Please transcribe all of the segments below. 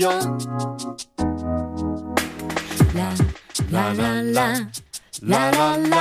Lyon. La la la la la la la.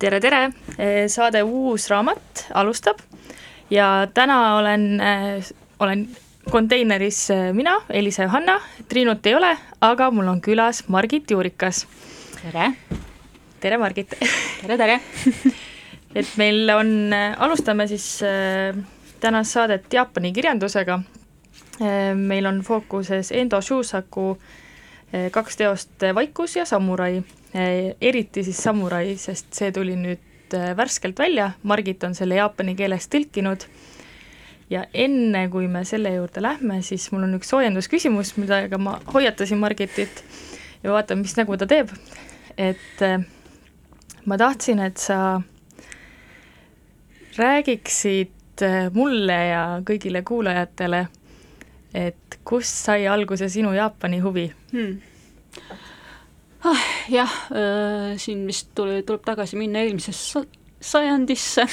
Tere, tere! saade Uus raamat alustab ja täna olen, olen konteineris mina, Elisa Johanna, Triinut ei ole, aga mul on külas Margit Juurikas. tere, tere, Margit! tere, tere! et meil on, alustame siis äh, tänast saadet Jaapani kirjandusega. meil on fookuses Endo Shusaku äh, kaks teost Vaikus ja Samurai, eriti siis Samurai, sest see tuli nüüd värskelt välja, Margit on selle jaapani keeles tõlkinud. Ja enne, kui me selle juurde lähme, siis mul on üks soojendusküsimus, millega ma hoiatasin Margitit. Ja vaatame, mis nägu ta teeb. et ma tahtsin, et sa räägiksid mulle ja kõigile kuulajatele, et kust sai alguse sinu Jaapani huvi hmm. ah, jah, siin vist tuli, tuleb tagasi minna eelmisesse sajandisse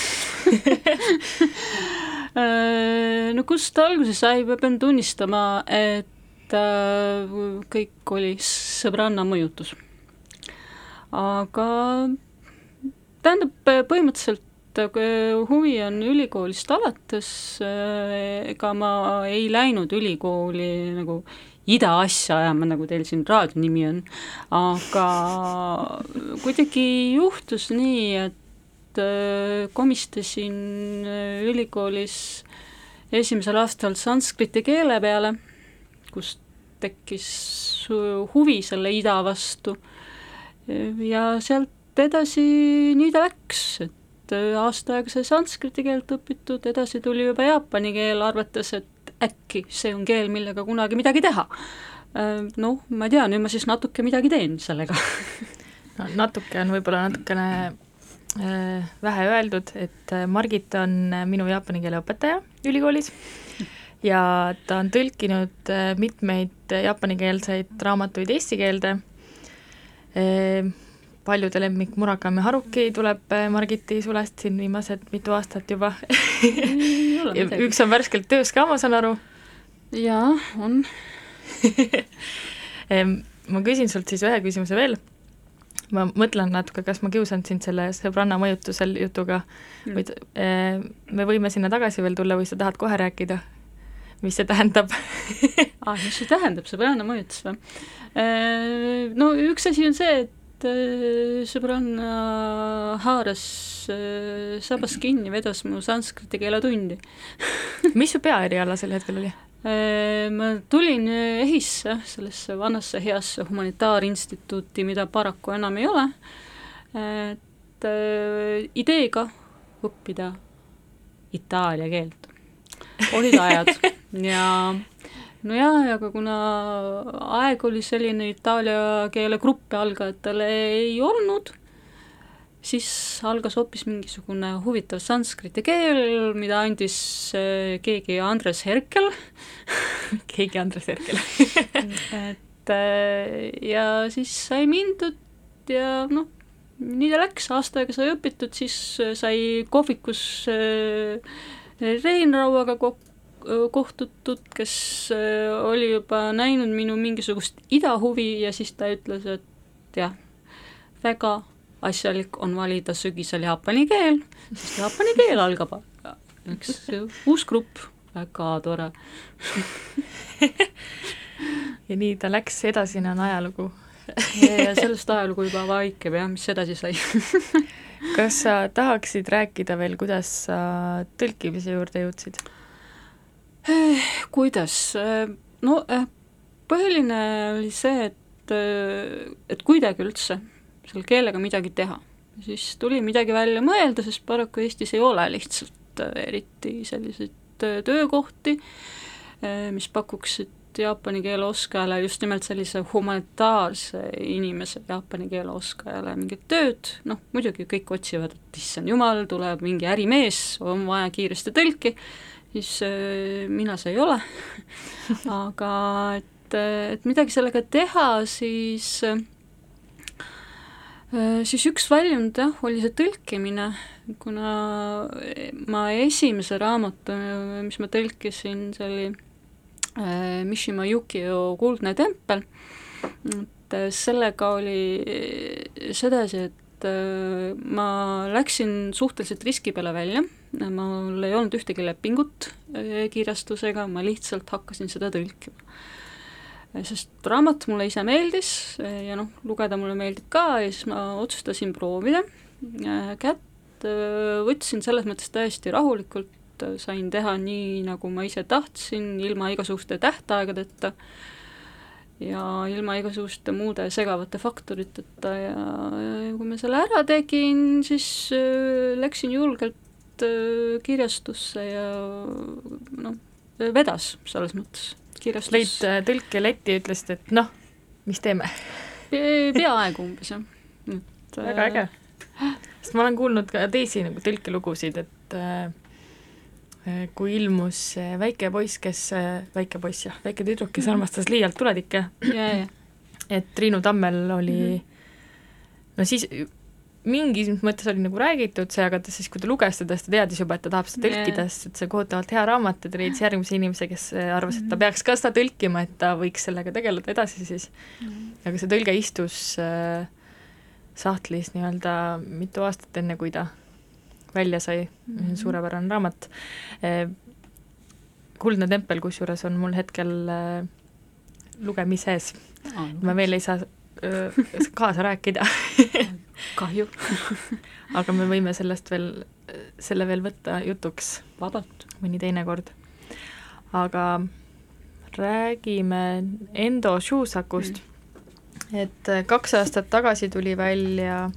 no kust ta alguse sai, ma pean tunnistama, et äh, kõik oli sõbranna mõjutus. aga tähendab, põhimõtteliselt huvi on ülikoolist alates, ega ma ei läinud ülikooli nagu idaasja ajama, nagu teil siin raadio nimi on, aga kuidagi juhtus nii, et komistasin ülikoolis esimesel aastal sanskriti keele peale, kus tekkis huvi selle ida vastu. Ja sealt edasi nii ta läks, et aasta aega sai sanskriti keelt õpitud, edasi tuli juba jaapani keel, arvates, et äkki see on keel, millega kunagi midagi teha. noh, ma ei tea, nüüd ma siis natuke midagi teen sellega no natuke on võib-olla natukene äh, vähe öeldud, et äh, Margit on äh, minu jaapani keele õpetaja ülikoolis ja ta on tõlkinud äh, mitmeid jaapanikeelseid raamatuid eesti keelde, äh, paljude lemmik Murakami Haruki tuleb äh, Margiti sulest siin viimased mitu aastat juba üks on värskelt töös ka, ma saan aru. jaa, on ma küsin sult siis ühe küsimuse veel ma mõtlen natuke, kas ma kiusan sind selle sõbranna mõjutusel jutuga mm. või äh, me võime sinna tagasi veel tulla või sa tahad kohe rääkida, mis see tähendab ah, mis see tähendab, sõbranna mõjutus või? Äh, no üks asi on see, et äh, sõbranna haaras sabas kinni, vedas mu sanskriti keeletundi mis su peaeriala sel hetkel oli? Äh, ma tulin EHIS-e, sellesse vanasse heasse humanitaarinstituuti, mida paraku enam ei ole, et äh, ideega õppida itaalia keelt. olid ajad ja nojah, aga kuna aeg oli selline, itaalia keele gruppe algajatel ei olnud, siis algas hoopis mingisugune huvitav sanskriti keel, mida andis äh, keegi Andres Herkel. Keegi Andres Herkel. Et äh, ja siis sai mindud ja noh, nii ta läks, aasta aega sai õpitud, siis äh, sai kohvikus Rein Rauaga kokku kohtutud, kes oli juba näinud minu mingisugust idahuvi ja siis ta ütles, et jah, väga asjalik on valida sügisel jaapani keel, sest jaapani keel algab üks uus grupp, väga tore. Ja nii ta läks, edasine on ajalugu. Ja sellest ajalugu juba vaikib jah, mis edasi sai. Kas sa tahaksid rääkida veel, kuidas sa tõlkimise juurde jõudsid? Kuidas, no eh, põhiline oli see, et, et kuidagi üldse selle keelega midagi teha. siis tuli midagi välja mõelda, sest paraku Eestis ei ole lihtsalt äh, eriti selliseid äh, töökohti, äh, mis pakuksid jaapani keele oskajale, just nimelt sellise humanitaarse inimese, jaapani keele oskajale mingit tööd, noh muidugi kõik otsivad, et issand jumal, tuleb mingi ärimees, on vaja kiiresti tõlki, siis äh, mina see ei ole. Aga et, et midagi sellega teha, siis äh, Äh, siis üks väljund jah, oli see tõlkimine, kuna ma esimese raamatu, mis ma tõlkisin, see oli äh, Mishima Yukio Kuldne tempel, et äh, sellega oli sedasi, et ma läksin suhteliselt riski peale välja, mul ei olnud ühtegi lepingut kirjastusega, ma lihtsalt hakkasin seda tõlkima. Sest raamat mulle ise meeldis ja noh, lugeda mulle meeldib ka ja siis ma otsustasin proovida kätt, võtsin selles mõttes täiesti rahulikult, sain teha nii, nagu ma ise tahtsin, ilma igasuguste tähtaegadeta ja ilma igasuguste muude segavate faktoriteta ja, ja kui ma selle ära tegin, siis läksin julgelt kirjastusse ja noh, vedas selles mõttes kirjastus. lõid äh, tõlke letti ütlesid, et noh, mis teeme Pe? peaaegu umbes jah, väga äge. sest ma olen kuulnud ka teisi nagu tõlkelugusid, et äh, äh kui ilmus väike poiss, kes, äh, väike poiss jah, väike tüdruk, kes armastas liialt tuletikke, et Triinu Tammel oli mm -hmm. no siis mingis mõttes oli nagu räägitud see, aga ta siis, kui ta luges seda, siis ta teadis juba, et ta tahab seda tõlkida yeah., sest et see kohutavalt hea raamat ja ta leidis järgmise inimese, kes arvas, et ta mhm. peaks ka seda tõlkima, et ta võiks sellega tegeleda edasi siis mm. -hmm. aga see tõlge istus äh, sahtlis nii-öelda mitu aastat, enne kui ta välja sai mm, -hmm. suurepärane raamat äh,. kuldne tempel kusjuures on mul hetkel äh, lugemises oh,, ma veel ei saa kaasa rääkida kahju aga me võime sellest veel, selle veel võtta jutuks vabalt mõni teine kord. aga räägime Endo Shusakust mm., et kaks aastat tagasi tuli välja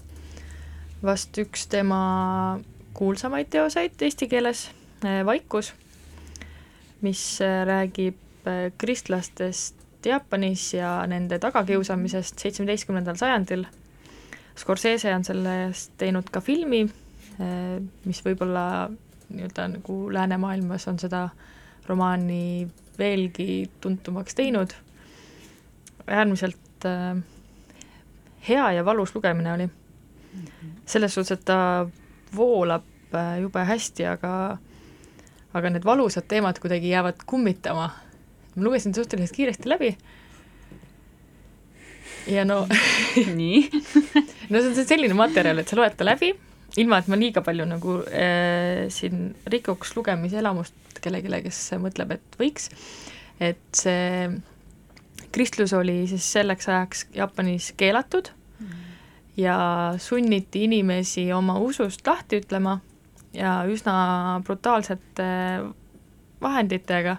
vast üks tema kuulsamaid teoseid eesti keeles, Vaikus, mis räägib kristlastest Jaapanis ja nende tagakiusamisest seitsmeteistkümnendal sajandil. Scorsese on sellest teinud ka filmi, mis võib-olla nii-öelda nagu läänemaailmas on seda romaani veelgi tuntumaks teinud. äärmiselt äh, hea ja valus lugemine oli. selles suhtes, et ta voolab äh, jube hästi, aga aga need valusad teemad kuidagi jäävad kummitama. ma lugesin suhteliselt kiiresti läbi. Ja no nii. No see on selline materjal, et sa loed ta läbi, ilma et ma liiga palju nagu äh, siin rikuks lugemiselamust kellelegi, kes mõtleb, et võiks, et see kristlus oli siis selleks ajaks Jaapanis keelatud ja sunniti inimesi oma usust lahti ütlema ja üsna brutaalsete vahenditega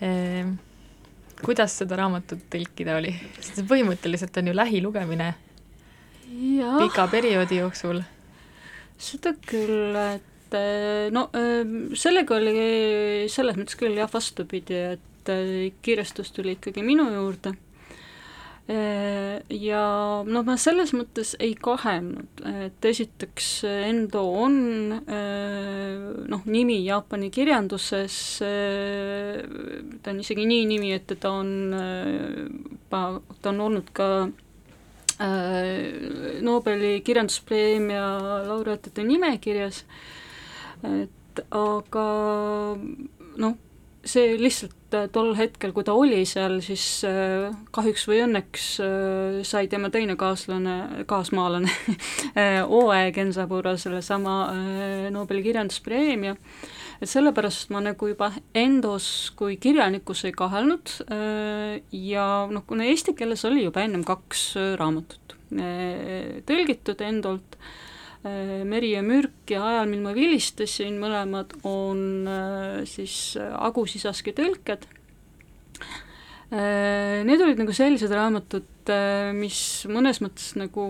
eh, kuidas seda raamatut tõlkida oli? sest see põhimõtteliselt on ju lähilugemine jah, pika perioodi jooksul. seda küll, et eh, no eh, sellega oli selles mõttes küll jah, vastupidi, et eh, kirjastus tuli ikkagi minu juurde ja noh, ma selles mõttes ei kahelnud, et esiteks Endo on noh, nimi Jaapani kirjanduses, ta on isegi nii nimi, et ta on, ta on olnud ka Nobeli kirjanduspreemia laureaatide nimekirjas, et aga noh, see lihtsalt äh, tol hetkel, kui ta oli seal, siis äh, kahjuks või õnneks äh, sai tema teine kaaslane, kaasmaalane Oe Gensaburo sellesama Nobeli kirjanduspreemia, et sellepärast ma nagu juba endos kui kirjanikus ei kahelnud ja noh, kuna eesti keeles oli juba ennem kaks raamatut tõlgitud endolt, Meri ja mürk ja Ajal, mil ma vilistasin, mõlemad on äh, siis äh, Agu Sisaski tõlked. Need olid nagu sellised raamatud, mis mõnes mõttes nagu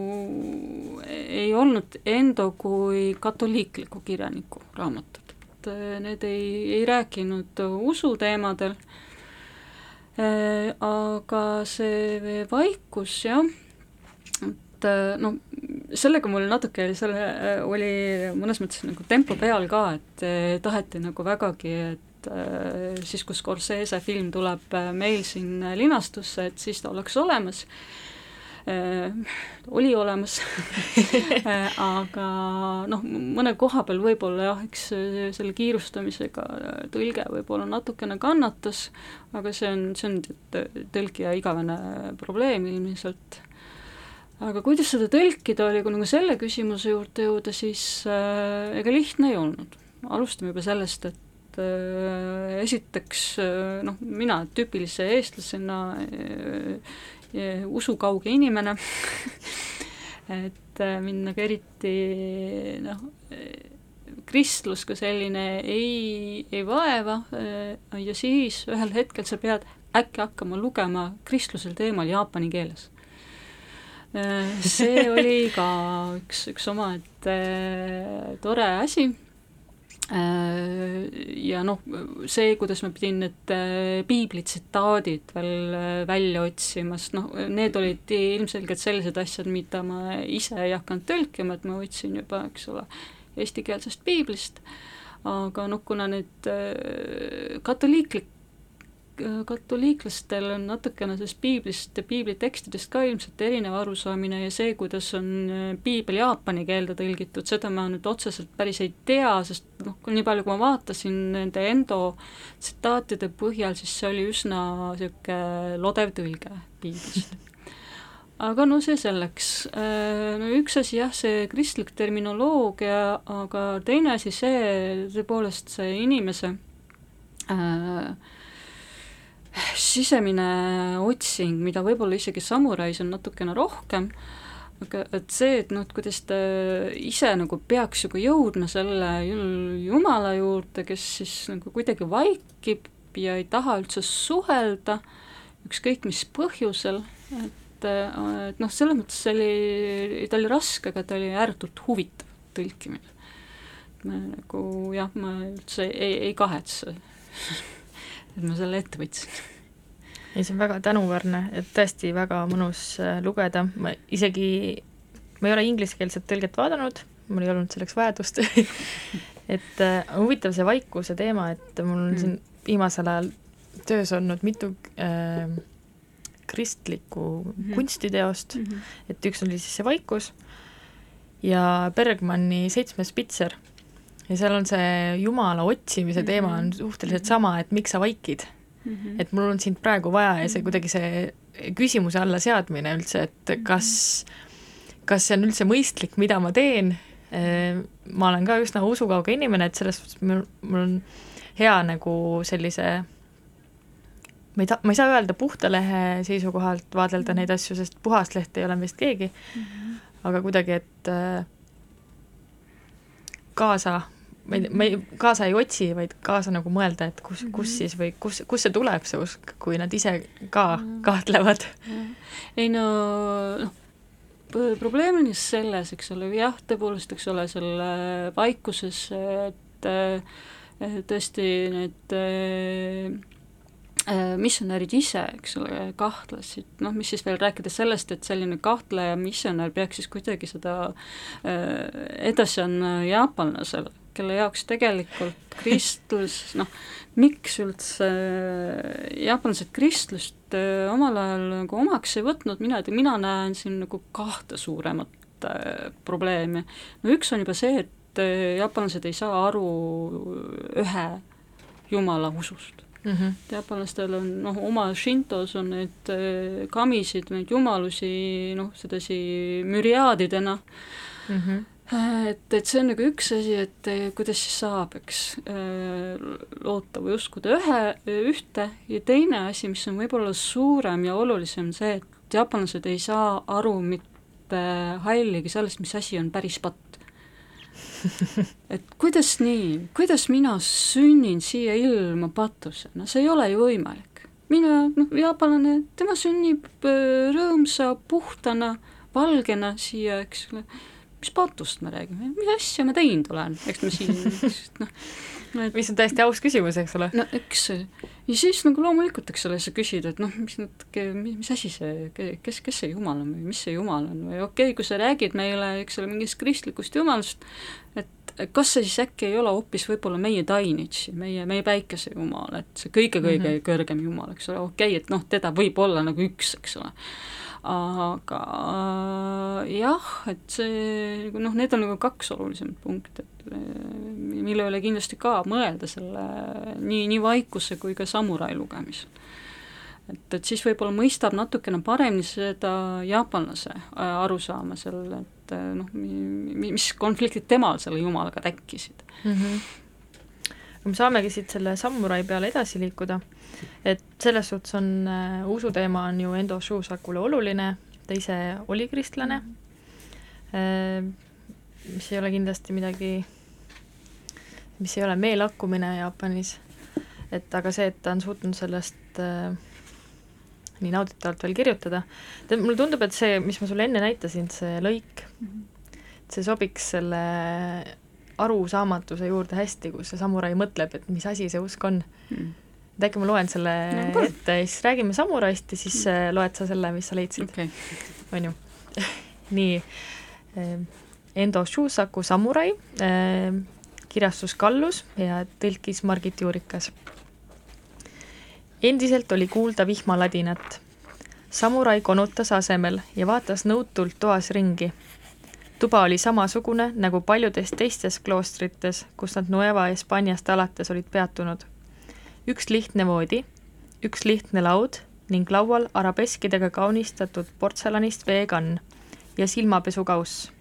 ei olnud Endo kui katoliikliku kirjaniku raamatud, need ei, ei rääkinud usuteemadel, aga see vaikus jah, et no sellega mul natuke selle, äh, oli mõnes mõttes nagu tempo peal ka, et äh, taheti nagu vägagi, et äh, siis, kui Scorsese film tuleb meil siin linastusse, et siis ta oleks olemas. Oli olemas aga noh, mõne koha peal võib-olla jah, eks selle kiirustamisega tõlge võib-olla natukene kannatas, aga see on, see on tõlkija igavene probleem ilmselt aga kuidas seda tõlkida oli, kui nagu selle küsimuse juurde jõuda, siis äh, ega lihtne ei olnud. alustame juba sellest, et äh, esiteks äh, noh, mina tüüpilise eestlasena äh, äh, usukauge inimene et äh, mind nagu eriti noh, kristlus kui selline ei, ei vaeva äh, ja siis ühel hetkel sa pead äkki hakkama lugema kristlusel teemal jaapani keeles Äh, see oli ka üks, üks omaette äh, tore asi. Äh, ja noh, see, kuidas ma pidin need piibli tsitaadid veel välja otsima, sest noh, need olid ilmselgelt sellised asjad, mida ma ise ei hakanud tõlkima, et ma võtsin juba, eks ole, eestikeelsest piiblist, aga noh, kuna need katoliiklik katoliiklastel on natukene sellest piiblist piiblitekstidest ka ilmselt erinev arusaamine ja see, kuidas on äh, piibel jaapani keelde tõlgitud, seda ma nüüd otseselt päris ei tea, sest noh, nii palju, kui ma vaatasin nende endo tsitaatide põhjal, siis see oli üsna niisugune lodev tõlge piiblist aga no see selleks. Äh, no üks asi jah, see kristlik terminoloogia, aga teine asi see, tõepoolest see inimese äh, sisemine otsing, mida võib-olla isegi samurais on natukene rohkem, aga et see, et noh, et kuidas ta ise nagu peaks nagu jõudma selle jumala juurde, kes siis nagu kuidagi vaikib ja ei taha üldse suhelda, ükskõik mis põhjusel, et, et noh, selles mõttes oli, ta oli raske, aga ta oli ääretult huvitav tõlkimine. nagu jah, ma üldse ei, ei kahetse et ma selle ette võtsin. ei, see on väga tänuväärne, et tõesti väga mõnus äh, lugeda, ma isegi, ma ei ole ingliskeelset tõlget vaadanud, mul ei olnud selleks vajadust et äh, huvitav see vaikuse teema, et mul on mm. siin viimasel ajal töös olnud mitu äh, kristlikku mm. -hmm. kunstiteost mm. -hmm. et üks oli siis see Vaikus ja Bergmanni Seitsmes pitser. Ja seal on see Jumala otsimise Mhm. teema on suhteliselt sama, et miks sa vaikid, Mhm. et mul on sind praegu vaja ja see Mhm. kuidagi see küsimuse alla seadmine üldse, et kas, kas see on üldse mõistlik, mida ma teen, ma olen ka üsna usukauge inimene, et selles suhtes mul, mul on hea nagu sellise ma ei ta-, ma ei saa öelda puhta lehe seisukohalt vaadelda neid asju, sest puhast lehte ei ole meist keegi, aga kuidagi, et äh, kaasa, ma ei, ma ei, kaasa ei otsi, vaid kaasa nagu mõelda, et kus, kus siis või kus, kust see tuleb, see usk, kui nad ise ka kahtlevad. ei no noh, probleem on just selles, eks ole, jah, tõepoolest, eks ole, selle vaikuses, et äh, tõesti need äh, missionärid ise, eks ole, kahtlesid, noh, mis siis veel rääkida sellest, et selline kahtleja missionär peaks siis kuidagi seda äh, edasi andma jaapanlasele, kelle jaoks tegelikult kristlus, noh, miks üldse jaapanlased kristlust äh, omal ajal nagu omaks ei võtnud, mina ei tea, mina näen siin nagu kahte suuremat äh, probleemi. no üks on juba see, et äh, jaapanlased ei saa aru ühe jumala usust mm. -hmm. jaapanlastel on noh, oma Shintos on neid äh, kamisid, neid jumalusi noh, sedasi müriaadidena Mm -hmm. Et, et see on nagu üks asi, et eh, kuidas siis saab, eks, loota või uskuda ühe, ühte. Ja teine asi, mis on võib-olla suurem ja olulisem, see, et jaapanlased ei saa aru mitte halligi sellest, mis asi on päris patt. et kuidas nii, kuidas mina sünnin siia ilma patusena, see ei ole ju võimalik. mina, noh, jaapanlane, tema sünnib äh, rõõmsa, puhtana, valgena siia, eks ole mis patust me räägime, mis asja ma teinud olen, eks ma siin noh, et mis on täiesti aus küsimus, eks ole. no eks, ja siis nagu loomulikult, eks ole, sa küsid, et noh, mis nüüd, mis asi see, kes, kes see jumal on või mis see jumal on või okei okay,, kui sa räägid meile, eks ole, mingist kristlikust jumalast, et kas see siis äkki ei ole hoopis võib-olla meie Dainitši, meie, meie päikese jumal, et see kõige-kõige mm -hmm. kõrgem jumal, eks ole, okei okay,, et noh, teda võib olla nagu üks, eks ole aga jah, et see noh, need on nagu kaks olulisemat punkti, et mille üle kindlasti ka mõelda selle nii, nii vaikuse kui ka samurai lugemisel. et, et siis võib-olla mõistab natukene paremini seda jaapanlase arusaama sellele, et noh, mis konfliktid temal selle jumalaga tekkisid mm. -hmm. Me saamegi siit selle samurai peale edasi liikuda. Et selles suhtes on äh, usuteema on ju Endo Shusakule oluline, ta ise oli kristlane. Äh,, mis ei ole kindlasti midagi, mis ei ole meelakkumine Jaapanis, et aga see, et ta on suutnud sellest äh, nii nauditavalt veel kirjutada, mulle tundub, et see, mis ma sulle enne näitasin, see lõik mm, -hmm. see sobiks selle arusaamatuse juurde hästi, kus see samurai mõtleb, et mis asi see usk on mm. et äkki ma loen selle no, ette ja siis räägime samuraist ja siis äh, loed sa selle, mis sa leidsid okay., on ju nii, Endo Shusaku Samurai, kirjastus Kallus ja tõlkis Margit Juurikas. endiselt oli kuulda vihmaladinat. samurai konutas asemel ja vaatas nõutult toas ringi. Tuba oli samasugune nagu paljudes teistes kloostrites, kus nad Nueva Hispaaniast alates olid peatunud üks lihtne voodi, üks lihtne laud ning laual arabeskidega kaunistatud portselanist veekann ja silmapesukauss.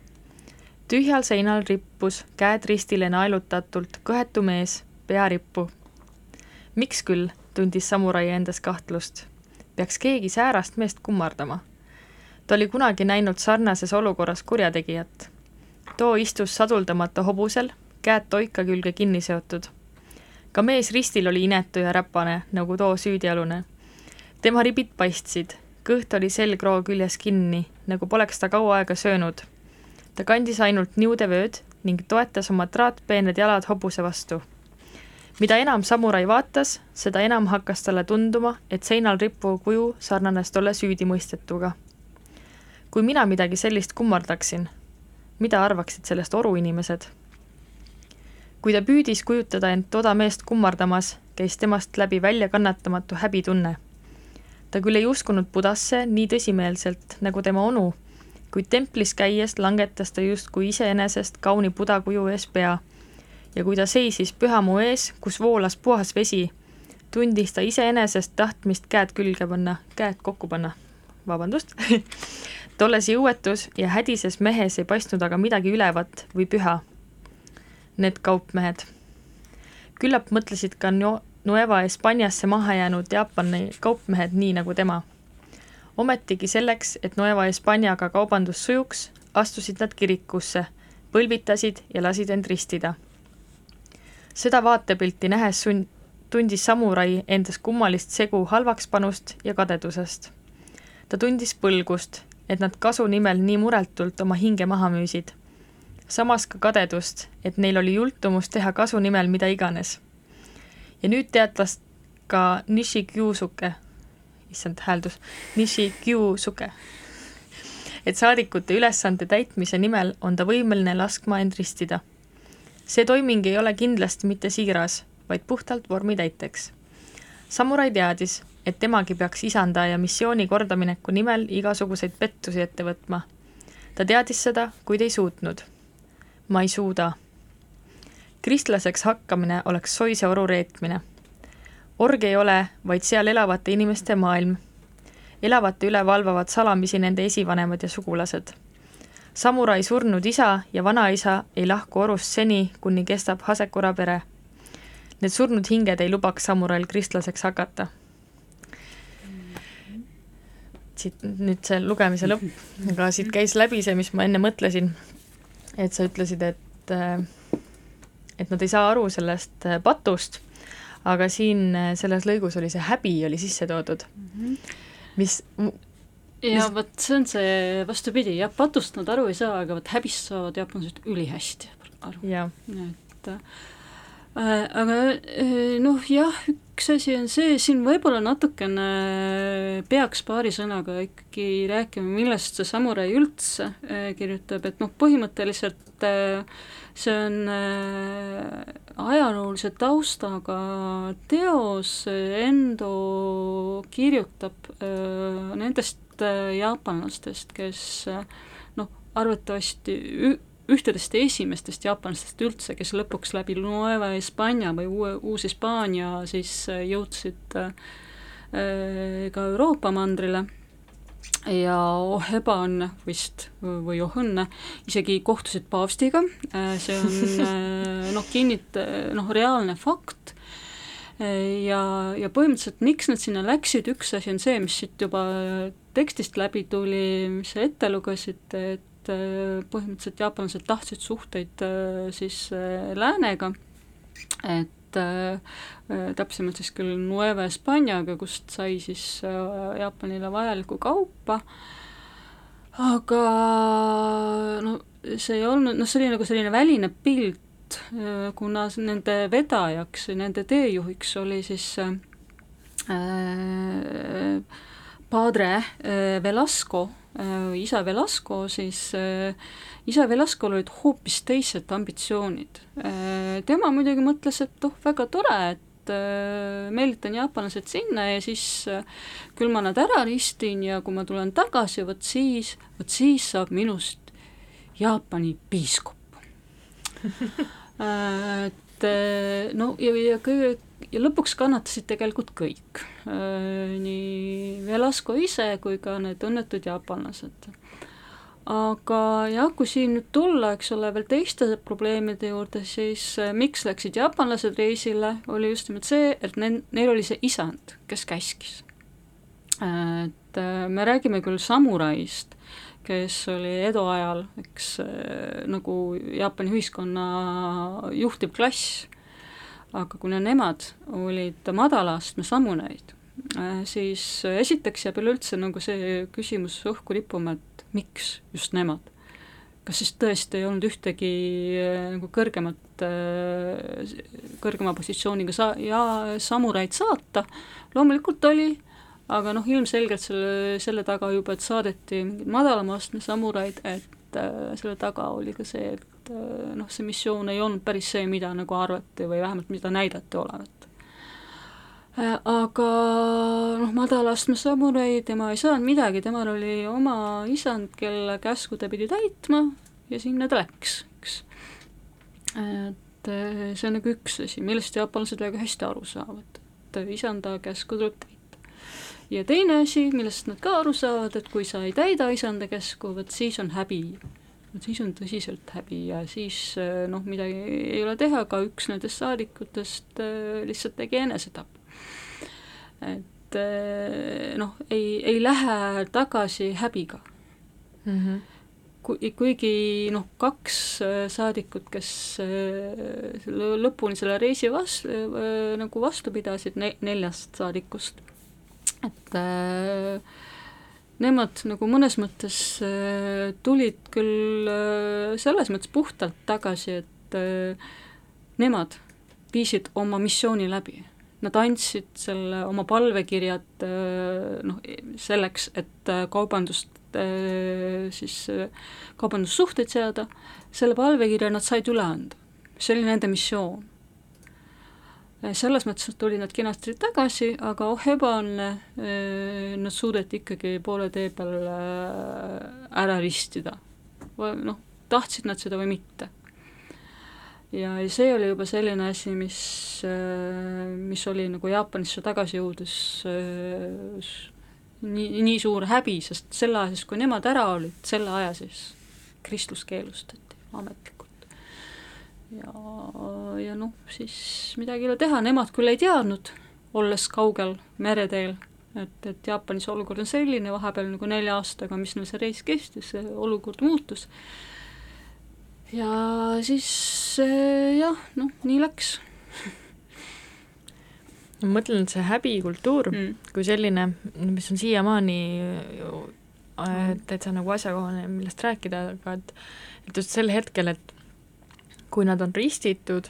tühjal seinal rippus käed ristile naelutatult kõhetu mees, pea rippu. miks küll, tundis samurai endas kahtlust. peaks keegi säärast meest kummardama. Ta oli kunagi näinud sarnases olukorras kurjategijat. too istus saduldamata hobusel, käed toika külge kinni seotud ka mees ristil oli inetu ja räpane, nagu too süüdialune. tema ribid paistsid, kõht oli selgroo küljes kinni, nagu poleks ta kaua aega söönud. ta kandis ainult niudevööd ning toetas oma traatpeened jalad hobuse vastu. mida enam samurai vaatas, seda enam hakkas talle tunduma, et seinal rippuv kuju sarnanes tolle süüdimõistetuga. Kui mina midagi sellist kummardaksin, mida arvaksid sellest oruinimesed? kui ta püüdis kujutada end toda meest kummardamas, käis temast läbi väljakannatamatu häbitunne. ta küll ei uskunud Budasse nii tõsimeelselt nagu tema onu, kuid templis käies langetas ta justkui iseenesest kauni Buda kuju ees pea. ja kui ta seisis pühamu ees, kus voolas puhas vesi, tundis ta iseenesest tahtmist käed külge panna, käed kokku panna, vabandust tolles jõuetus ja hädises mehes ei paistnud aga midagi ülevat või püha. Need kaupmehed. küllap mõtlesid ka no-, Nueva Hispaaniasse maha jäänud Jaapani kaupmehed nii nagu tema. ometigi selleks, et Nueva Hispaaniaga kaubandus sujuks, astusid nad kirikusse, põlvitasid ja lasid end ristida. seda vaatepilti nähes sun-, tundis samurai endas kummalist segu halvakspanust ja kadedusest. Ta tundis põlgust, et nad kasu nimel nii muretult oma hinge maha müüsid. samas ka kadedust, et neil oli jultumus teha kasu nimel mida iganes. ja nüüd teatas ka Nishi Kyusuke, issand hääldus, Nishi Kyusuke, et saadikute ülesande täitmise nimel on ta võimeline laskma end ristida. see toiming ei ole kindlasti mitte siiras, vaid puhtalt vormi täiteks. samurai teadis, et temagi peaks isanda ja missiooni kordamineku nimel igasuguseid pettusi ette võtma. ta teadis seda, kuid ei suutnud. ma ei suuda. kristlaseks hakkamine oleks soise oru reetmine. org ei ole vaid seal elavate inimeste maailm. elavate üle valvavad salamisi nende esivanemad ja sugulased. samurai surnud isa ja vanaisa ei lahku orust seni, kuni kestab Hasekura pere. Need surnud hinged ei lubaks samurail kristlaseks hakata siit nüüd see lugemise lõpp, aga siit käis läbi see, mis ma enne mõtlesin, et sa ütlesid, et äh, et nad ei saa aru sellest äh, patust, aga siin äh, selles lõigus oli see häbi oli sisse toodud -hmm. mis ja vot see on see vastupidi, jah, patust nad aru ei saa, aga vot häbist saavad jaapanlased ülihästi aru. et äh, aga noh, jah, üks asi on see, siin võib-olla natukene peaks paari sõnaga ikkagi rääkima, millest see Samurai üldse äh, kirjutab, et noh, põhimõtteliselt äh, see on äh, ajaloolise taustaga teos, Endo kirjutab nendest jaapanlastest, kes noh, arvatavasti ühtedest esimestest jaapanlastest üldse, kes lõpuks läbi Nueva Hispaania või uue, Uus-Hispaania siis äh, jõudsid äh, ka Euroopa mandrile. Ja oh ebaõnne vist või oh õnne, isegi kohtusid paavstiga, äh, see on noh, kinnit-, noh, reaalne fakt, ja, ja põhimõtteliselt miks nad sinna läksid, üks asi on see, mis siit juba tekstist läbi tuli, mis sa ette lugesid, et et äh, põhimõtteliselt jaapanlased tahtsid suhteid äh, siis äh, läänega, et täpsemalt siis küll Nueva Hispaaniaga, kust sai siis Jaapanile vajalikku kaupa, aga no see ei olnud, noh, see oli nagu selline väline pilt, kuna nende vedajaks, nende teejuhiks oli siis äh, Padre äh, Velasco isa Velasco, siis äh, isa Velascol olid hoopis teised ambitsioonid. Äh, tema muidugi mõtles, et oh, väga tore, et meelitan jaapanlased sinna ja siis küll ma nad ära ristin ja kui ma tulen tagasi, vot siis, vot siis saab minust Jaapani piiskop et no ja, ja kõige ja lõpuks kannatasid tegelikult kõik, äh, nii Velasco ise kui ka need õnnetud jaapanlased. aga jah, kui siin nüüd tulla, eks ole, veel teiste probleemide juurde, siis äh, miks läksid jaapanlased reisile, oli just nimelt see, et neil, neil oli see isand, kes käskis. et äh, me räägime küll samuraist, kes oli Edo ajal, eks nagu Jaapani ühiskonna juhtiv klass aga kuna nemad olid madala astme sammuneid, äh, siis esiteks jääb üleüldse nagu see küsimus õhku rippuma, et miks just nemad. kas siis tõesti ei olnud ühtegi äh, nagu kõrgemat, äh, kõrgema positsiooniga sa-, ja samuraid saata, loomulikult oli, aga noh, ilmselgelt selle, selle taga juba, et saadeti mingeid madalama astme samuraid, et selle taga oli ka see, et et äh, noh, see missioon ei olnud päris see, mida nagu arvati või vähemalt mida näidati olevat. Äh, aga noh, madalastme samurai, tema ei saanud midagi, temal oli oma isand, kelle käsku ta pidi täitma ja sinna ta läks, eks. et äh, see on nagu üks asi, millest jaapanlased väga hästi aru saavad, et isanda käsku tuleb täita. Ja teine asi, millest nad ka aru saavad, et kui sa ei täida isanda käsku, vot siis on häbi vot siis on tõsiselt häbi ja siis äh, noh, midagi ei ole teha, ka üks nendest saadikutest lihtsalt tegi enesetapu et eh, noh, ei, ei lähe tagasi häbiga mm. -hmm. Kui, kuigi noh, kaks eh, saadikut, kes eh, lõpuni selle reisi vas-, nagu vastu pidasid, ne-, neljast saadikust, et äh, nemad nagu mõnes mõttes äh, tulid küll äh, selles mõttes puhtalt tagasi, et äh, nemad viisid oma missiooni läbi nad andsid selle oma palvekirjad äh, noh, selleks, et äh, kaubandust äh, siis, kaubandussuhteid seada, selle palvekirja nad said üle anda. see oli nende missioon. Selles mõttes tulid nad kenasti tagasi, aga oh ebaõnne, nad suudeti ikkagi poole tee peal ära ristida. noh, tahtsid nad seda või mitte ja, ja see oli juba selline asi, mis, äh, mis oli nagu Jaapanisse tagasi jõudes äh, nii, nii suur häbi, sest selle aja siis, kui nemad ära olid, selle aja siis kristlus keelustati ametlikult. Ja, ja noh, siis midagi ei ole teha, nemad küll ei teadnud, olles kaugel mereteel, et, et Jaapanis olukord on selline, vahepeal nagu nelja aastaga, mis neil see reis kestis, see olukord muutus ja siis eh, jah, noh, nii läks ma mõtlen, et see häbikultuur mm. kui selline, mis on siiamaani mm. täitsa nagu asjakohane, millest rääkida, aga et et just sel hetkel, et kui nad on ristitud,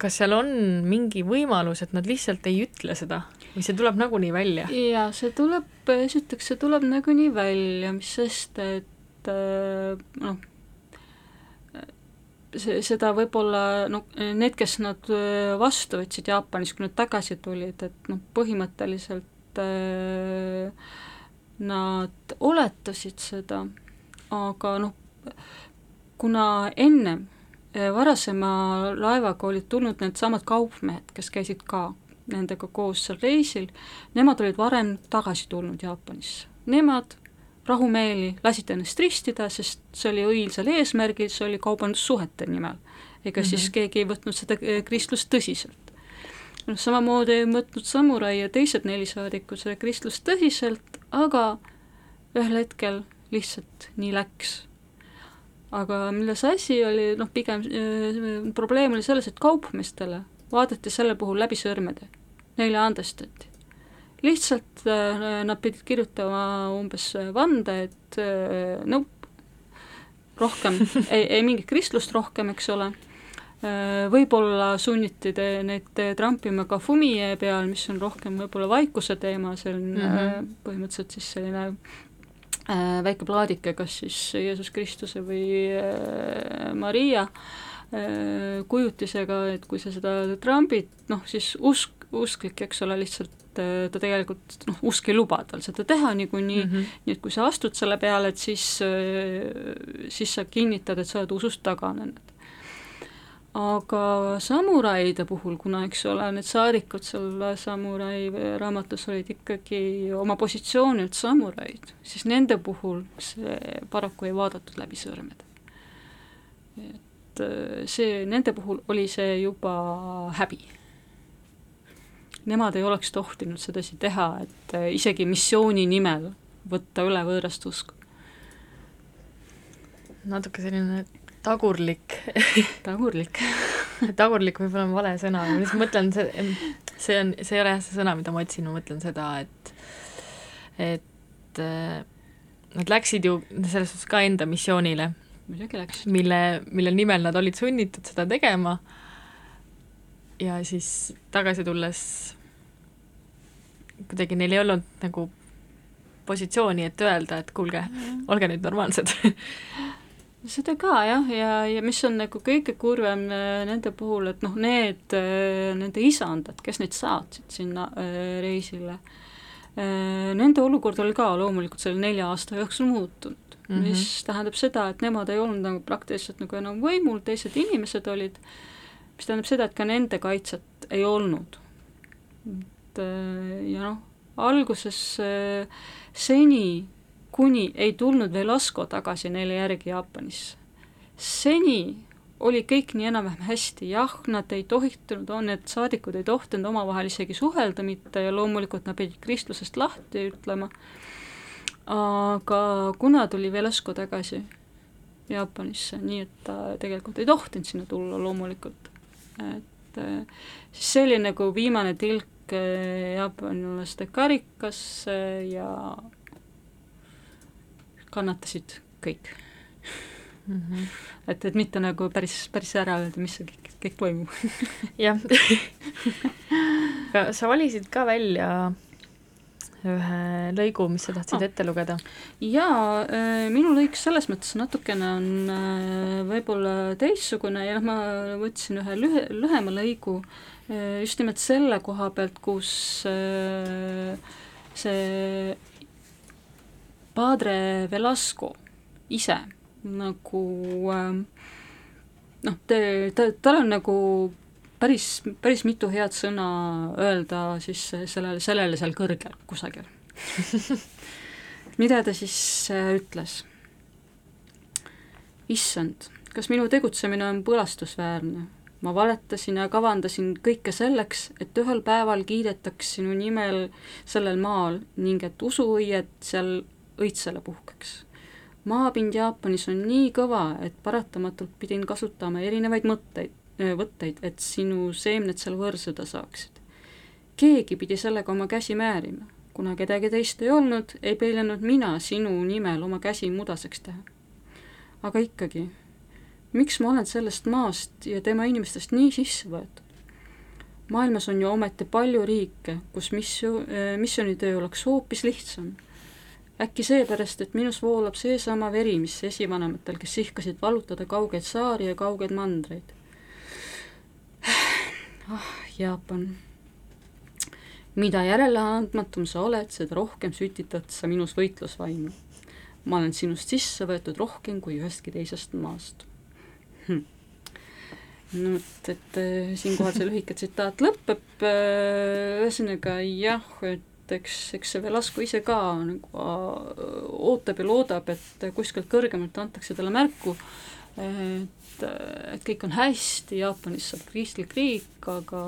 kas seal on mingi võimalus, et nad lihtsalt ei ütle seda või see tuleb nagunii välja? jaa, see tuleb, esiteks see tuleb nagunii välja, mis sest, et eh, noh, see, seda võib-olla noh, need, kes nad äh, vastu võtsid Jaapanis, kui nad tagasi tulid, et noh, põhimõtteliselt äh, nad oletasid seda, aga noh, kuna ennem äh, varasema laevaga olid tulnud needsamad kaupmehed, kes käisid ka nendega koos seal reisil, nemad olid varem tagasi tulnud Jaapanisse. Nemad rahumeeli lasid ennast ristida, sest see oli õilsal eesmärgil, see oli kaubandussuhete nimel. ega mm -hmm. siis keegi ei võtnud seda eh, kristlust tõsiselt. noh, samamoodi ei võtnud samurai ja teised neli saadikut seda kristlust tõsiselt, aga ühel hetkel lihtsalt nii läks. Aga milles asi oli, noh pigem äh, probleem oli selles, et kaupmeestele vaadati selle puhul läbi sõrmede, neile andestati. Lihtsalt äh, nad pidid kirjutama umbes vande, et äh, nope, rohkem ei, ei mingit kristlust rohkem, eks ole. Äh,, võib-olla sunniti te, neid trampima ka Fumie peal, mis on rohkem võib-olla vaikuse teema, see on mm -hmm. põhimõtteliselt siis selline väike plaadike, kas siis Jeesus Kristuse või äh, Maria äh, kujutisega, et kui sa seda trambid, noh siis usk, usklik, eks ole, lihtsalt ta tegelikult noh, usk ei luba tal seda teha niikuinii mm, -hmm. nii et kui sa astud selle peale, et siis, siis sa kinnitad, et sa oled usust taganenud. Aga samuraide puhul, kuna eks ole, need saadikud seal samurai raamatus olid ikkagi oma positsioonilt samuraid, siis nende puhul see paraku ei vaadatud läbi sõrmede. et see, nende puhul oli see juba häbi nemad ei oleks tohtinud sedasi teha, et äh, isegi missiooni nimel võtta üle võõrast usku. natuke selline tagurlik. Tagurlik. Tagurlik võib-olla on vale sõna, ma lihtsalt mõtlen, see, see on, see ei ole jah see sõna, mida ma otsin, ma mõtlen seda, et et äh, nad läksid ju selles suhtes ka enda missioonile. muidugi läksid. mille, mille nimel nad olid sunnitud seda tegema. Ja siis tagasi tulles kuidagi neil ei olnud nagu positsiooni, et öelda, et kuulge, olge nüüd normaalsed seda ka jah, ja, ja mis on nagu kõige kurvem äh, nende puhul, et noh, need, äh, nende isandad, kes neid saatsid sinna äh, reisile, nende olukord oli ka loomulikult selle nelja aasta jooksul muutunud mm, -hmm. mis tähendab seda, et nemad ei olnud nagu praktiliselt nagu enam võimul, teised inimesed olid, mis tähendab seda, et ka nende kaitset ei olnud. et ja noh, alguses seni kuni ei tulnud Velasco tagasi neile järgi Jaapanisse. seni oli kõik nii enam-vähem hästi, jah, nad ei tohtinud, need saadikud ei tohtinud omavahel isegi suhelda mitte ja loomulikult nad pidid kristlusest lahti ütlema, aga kuna tuli Velasco tagasi Jaapanisse, nii et ta tegelikult ei tohtinud sinna tulla loomulikult, et siis see oli nagu viimane tilk eh, jaapanlaste karikasse ja kannatasid kõik mm. -hmm. et, et mitte nagu päris, päris ära öelda, mis seal kõik, kõik toimub jah sa valisid ka välja ühe lõigu, mis sa tahtsid oh. ette lugeda? jaa, äh, minu lõik selles mõttes natukene on äh, võib-olla teistsugune ja ma võtsin ühe lühe, lühema lõigu äh, just nimelt selle koha pealt, kus see Padre Velasco ise nagu ähm, noh, te, ta, tal on nagu päris, päris mitu head sõna öelda siis sellele, sellele seal kõrgel kusagil mida ta siis äh, ütles? issand, kas minu tegutsemine on põlastusväärne? ma valetasin ja kavandasin kõike selleks, et ühel päeval kiidetaks sinu nimel sellel maal ning et usuõied seal õitsele puhkeks. maapind Jaapanis on nii kõva, et paratamatult pidin kasutama erinevaid mõtteid, võtteid, et sinu seemned seal võrsuda saaksid. keegi pidi sellega oma käsi määrima. kuna kedagi teist ei olnud, ei peljanud mina sinu nimel oma käsi mudaseks teha. aga ikkagi, miks ma olen sellest maast ja tema inimestest nii sisse võetud? maailmas on ju ometi palju riike, kus missio-, missioonitöö oleks hoopis lihtsam äkki seepärast, et minus voolab seesama veri, mis esivanematel, kes ihkasid vallutada kaugeid saari ja kaugeid mandreid. ah, Jaapan. mida järeleandmatum sa oled, seda rohkem sütitad sa minus võitlusvaimu. ma olen sinust sisse võetud rohkem kui ühestki teisest maast hm no et, et siinkohal see lühike tsitaat lõpeb, ühesõnaga jah, et et eks, eks see Velasco ise ka nagu ootab ja loodab, et kuskilt kõrgemalt antakse talle märku, et, et kõik on hästi, Jaapanis saab kristlik riik, aga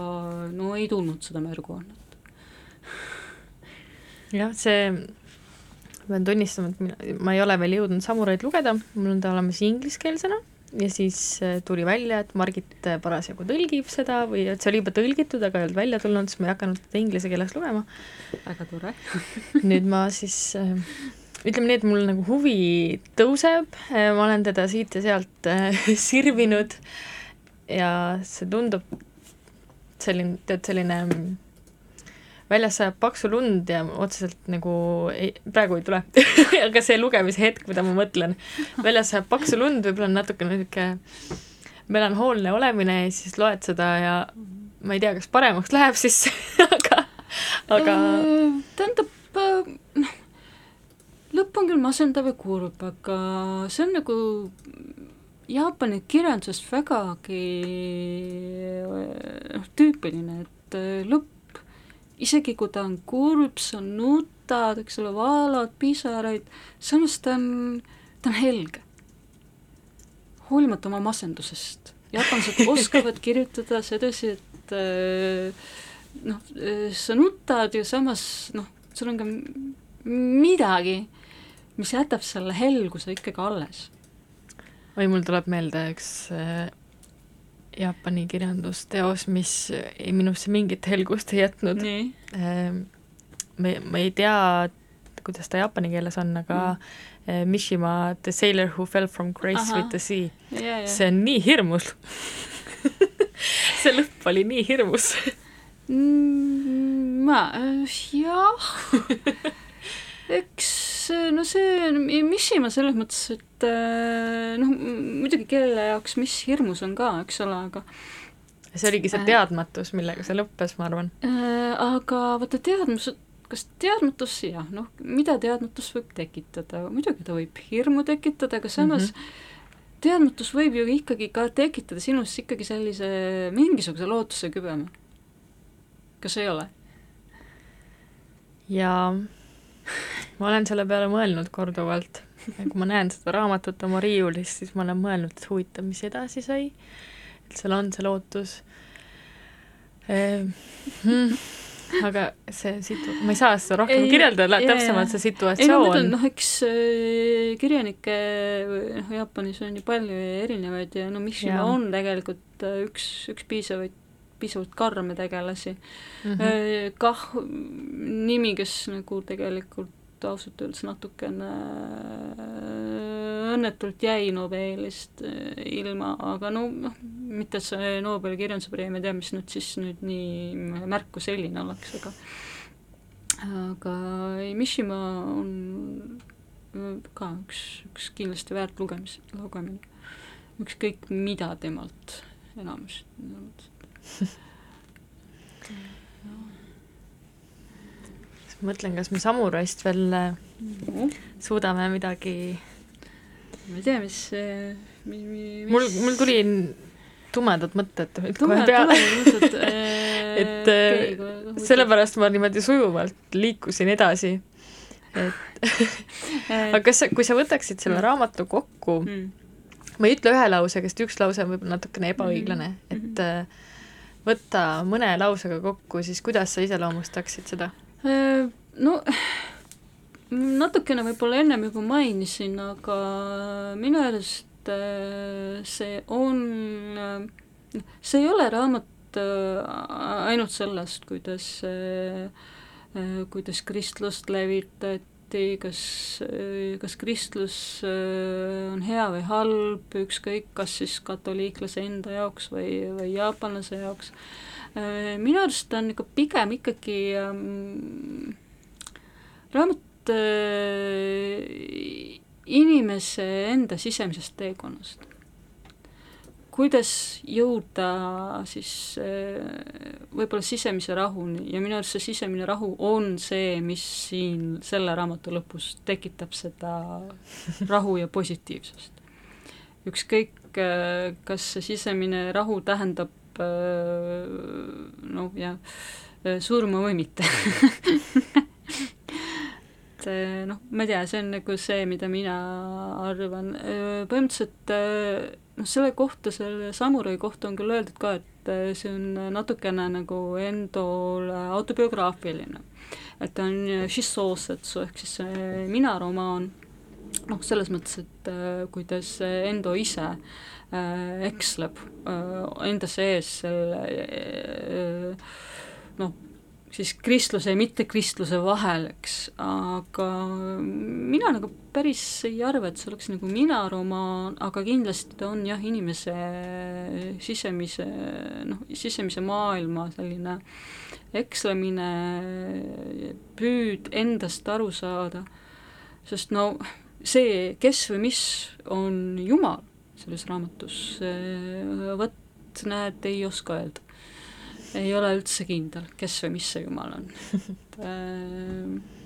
no ei tulnud seda märguannet. jah, see, ma pean tunnistama, et mina, ma ei ole veel jõudnud Samuraid lugeda, mul on ta olemas ingliskeelsena ja siis äh, tuli välja, et Margit äh, parasjagu tõlgib seda või et see oli juba tõlgitud, aga ei olnud välja tulnud, siis ma ei hakanud teda inglise keeles lugema. väga tore. Nüüd ma siis äh, ütleme nii, et mul nagu huvi tõuseb, ma olen teda siit ja sealt sirvinud. Ja see tundub selline, tead, selline väljas sajab paksu lund ja otseselt nagu ei, praegu ei tule aga see lugemise hetk, mida ma mõtlen, väljas sajab paksu lund, võib-olla on natukene niisugune melanhoolne olemine ja siis loed seda ja ma ei tea, kas paremaks läheb siis aga, aga äh, tähendab, äh, noh, lõpp on küll masendav ja kurb, aga see on nagu Jaapani kirjandusest vägagi noh, tüüpiline, et lõpp isegi kui ta on kurb, sa nutad, eks ole, valad pisaraid, samas ta on, ta on helge. hoolimata oma masendusest. jaapanlased oskavad kirjutada sedasi, et äh, noh, äh, sa nutad ja samas noh, sul on ka midagi, mis jätab selle helguse ikkagi alles. oi, mul tuleb meelde üks äh, Jaapani kirjandusteos, mis minusse mingit helgust ei jätnud. Ehm, me, ma ei tea, kuidas ta jaapani keeles on, aga mm. Eh, Mishima The Sailor Who Fell From Grace Aha. with the Sea yeah,, yeah. see on nii hirmus see lõpp oli nii hirmus mm,. ma, jah, eks see, no see Mishima selles mõttes, et noh, muidugi kelle jaoks mis hirmus on ka, eks ole, aga see oligi see teadmatus, millega see lõppes, ma arvan. Aga vaata, teadmus, kas teadmatus, jah, noh, mida teadmatus võib tekitada, muidugi ta võib hirmu tekitada, aga samas mm -hmm teadmatus võib ju ikkagi ka tekitada sinus ikkagi sellise mingisuguse lootuse kübeme. kas ei ole? jaa, ma olen selle peale mõelnud korduvalt ja kui ma näen seda raamatut oma riiulis, siis ma olen mõelnud, et huvitav, mis edasi sai, et seal on see lootus ehm,. Hmm aga see situ-, ma ei saa seda rohkem ei, kirjeldada täpsemalt, see situatsioon. noh, eks äh, kirjanikke noh, Jaapanis on ju palju erinevaid ja no Mishima ja. on tegelikult äh, üks, üks piisavaid, piisavalt karme tegelasi mm. -hmm. kah nimi, kes nagu tegelikult ausalt öeldes natukene õnnetult jäi Nobelist äh, ilma, aga no noh, mitte see Nobeli kirjanduspreemia, tea, mis nüüd siis nüüd nii märku selline oleks, aga aga Mishima on äh, ka üks, üks kindlasti väärt lugemis, lugemine. ükskõik mida temalt enamus mõtlen, kas me Samuraist veel mm. suudame midagi ma ei tea, mis, mis, mis mul, mul tuli tumedad mõtted, kohe peale mõtted, et sellepärast ma niimoodi sujuvalt liikusin edasi. et aga kas sa, kui sa võtaksid selle mm. raamatu kokku mm., ma ei ütle ühe lausega, sest üks lause on võib-olla natukene ebaõiglane mm, -hmm. et äh, võtta mõne lausega kokku, siis kuidas sa iseloomustaksid seda? No natukene võib-olla ennem juba mainisin, aga minu arust äh, see on, äh, see ei ole raamat äh, ainult sellest, kuidas, kuidas kristlust levitati, kas, kas kristlus on hea või halb, ükskõik, kas siis katoliiklase enda jaoks või, või jaapanlase jaoks. Minu arust on ikka pigem ikkagi ähm, raamat äh, inimese enda sisemisest teekonnast. kuidas jõuda siis äh, võib-olla sisemise rahuni ja minu arust see sisemine rahu on see, mis siin selle raamatu lõpus tekitab seda rahu ja positiivsust. ükskõik, äh, kas see sisemine rahu tähendab äh, noh, jah, äh, surma või mitte. Et eh, noh, ma ei tea, see on nagu see, mida mina arvan, põhimõtteliselt noh, selle kohta, selle samurai kohta on küll öeldud ka, et see on natukene nagu Endole autobiograafiline. et ta on shisosetsu ehk siis mina romaan, noh, selles mõttes, et kuidas Endo ise eksleb enda sees selle noh, siis kristluse ja mittekristluse vahel, eks, aga mina nagu päris ei arva, et see oleks nagu mina romaan, aga kindlasti ta on jah, inimese sisemise, noh, sisemise maailma selline ekslemine, püüd endast aru saada, sest no see, kes või mis on Jumal selles raamatus, vot näed, ei oska öelda ei ole üldse kindel, kes või mis see Jumal on et äh,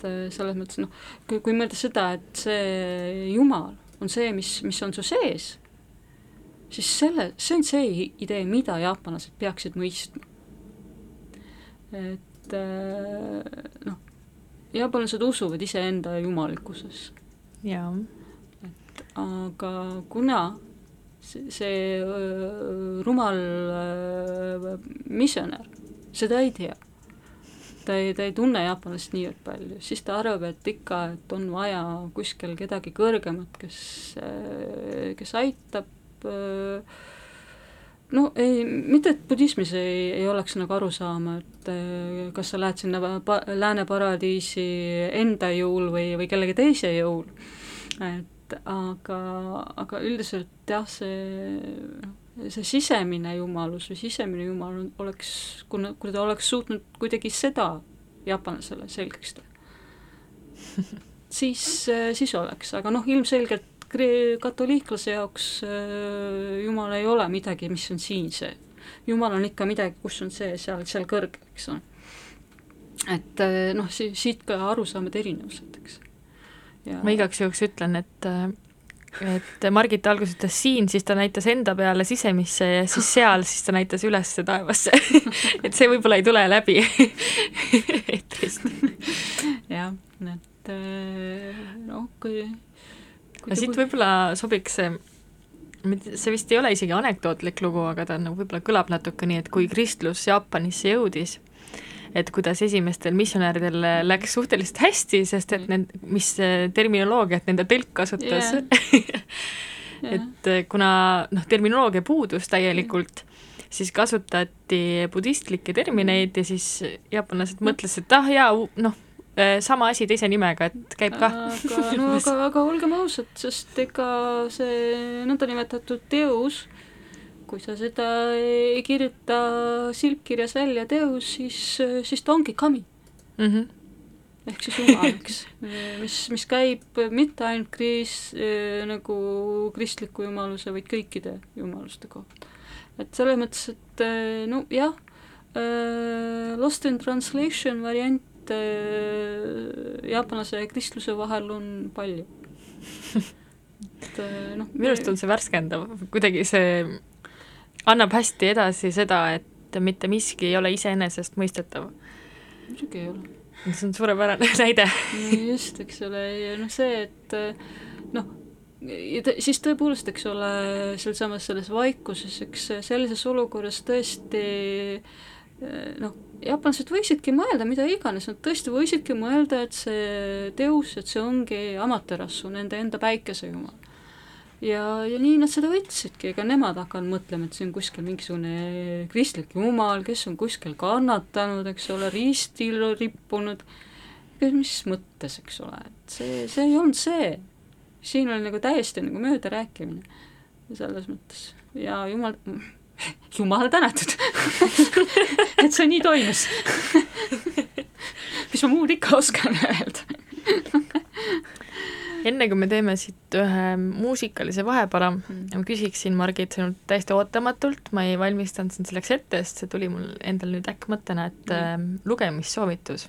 et äh, selles mõttes noh, kui, kui mõelda seda, et see Jumal on see, mis, mis on su sees, siis selle, see on see idee, mida jaapanlased peaksid mõistma. et äh, noh, jaapanlased usuvad iseenda jumalikkusesse. jaa. Aga kuna see, rumal misjonär seda ei tea. ta ei, ta ei tunne jaapanlast niivõrd palju, siis ta arvab, et ikka, et on vaja kuskil kedagi kõrgemat, kes, kes aitab no ei, mitte et budismis ei, ei oleks nagu aru saama, et kas sa lähed sinna lääne paradiisi enda jõul või, või kellegi teise jõul, et et aga, aga üldiselt jah, see, see sisemine jumalus või sisemine jumal oleks, kui, kui ta oleks suutnud kuidagi seda jaapanlasele selgeks teha, siis, siis oleks, aga noh, ilmselgelt katoliiklase jaoks äh, Jumal ei ole midagi, mis on siin see. Jumal on ikka midagi, kus on see, seal, seal kõrgel, eks ole. et äh, noh, siit ka arusaamade erinevused, eks. Ma igaks juhuks ütlen, et äh, et Margit alguses ütles siin, siis ta näitas enda peale sisemisse ja siis seal, siis ta näitas üles taevasse. Et see võib-olla ei tule läbi. Eetrist. jah, et noh, kui no siit võib-olla sobiks see, see vist ei ole isegi anekdootlik lugu, aga ta nagu võib-olla kõlab natuke nii, et kui kristlus Jaapanisse jõudis, et kuidas esimestel missionäridel läks suhteliselt hästi, sest et need, mis terminoloogiat nende tõlk kasutas yeah. et kuna noh, terminoloogia puudus täielikult, siis kasutati budistlikke termineid ja siis jaapanlased mõtlesid, et ah jaa, noh, Äh, sama asi teise nimega, et käib kah. aga no aga, aga olgem ausad, sest ega see nõndanimetatud teos, kui sa seda ei kirjuta silpkirjas välja teos, siis, siis ta ongi kami mm. -hmm. ehk siis jumal, eks, mis, mis käib mitte ainult kris- äh,, nagu kristliku jumaluse, vaid kõikide jumaluste kohta. et selles mõttes, et no jah äh,, Lost in translation variant et äh, jaapanlase ja kristluse vahel on palju. et äh, noh. minu arust on see värskendav, kuidagi see annab hästi edasi seda, et mitte miski ei ole iseenesestmõistetav. muidugi ei ole. see on suurepärane näide just, eks ole, ja noh, see, et äh, noh, ja ta, siis tõepoolest, eks ole, sealsamas selles vaikuses, eks sellises olukorras tõesti noh, jaapanlased võisidki mõelda mida iganes, nad tõesti võisidki mõelda, et see teos, et see ongi Amaterasu, nende enda päikesejumal. Ja, ja nii nad seda võtsidki, ega nemad hakanud mõtlema, et on kuskil mingisugune kristlik jumal, kes on kuskil kannatanud, eks ole, ristil rippunud, mis mõttes, eks ole, et see, see ei olnud see. siin oli nagu täiesti nagu möödarääkimine selles mõttes. Ja jumal jumal tänatud! Et see nii toimus. Mis ma muud ikka oskan öelda enne kui me teeme siit ühe muusikalise vahepala mm., ma küsiksin Margit sinult täiesti ootamatult, ma ei valmistanud sind selleks ette, sest see tuli mul endal nüüd äkkmõttena, et mm. äh, lugemissoovitus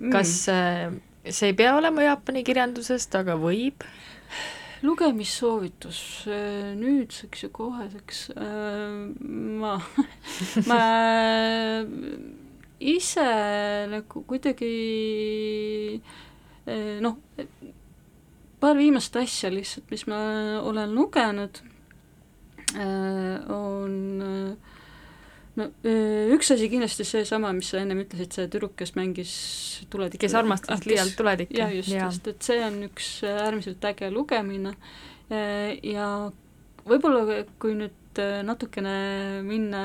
mm.. kas äh, see ei pea olema Jaapani kirjandusest, aga võib? lugemissoovitus äh, nüüdseks ja koheseks äh, ma ma ise nagu kuidagi noh, paar viimast asja lihtsalt, mis ma olen lugenud, on no üks asi kindlasti seesama, mis sa ennem ütlesid, see tüdruk, kes mängis tuletikku. kes armastas ah, liialt tuletikke. jah, just ja., sest et see on üks äärmiselt äge lugemine ja võib-olla kui nüüd natukene minna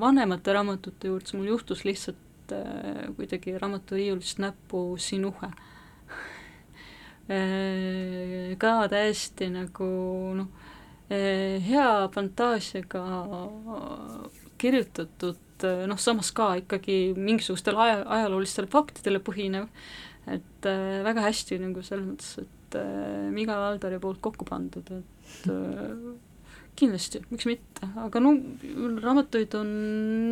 vanemate raamatute juurde, siis mul juhtus lihtsalt kuidagi raamaturiiulist näppu Sinuhe ka täiesti nagu noh, hea fantaasiaga kirjutatud noh, samas ka ikkagi mingisugustel aja, ajaloolistel faktidele põhinev, et äh, väga hästi nagu selles mõttes, et äh, Miga Valdari poolt kokku pandud, et äh, kindlasti, miks mitte, aga no raamatuid on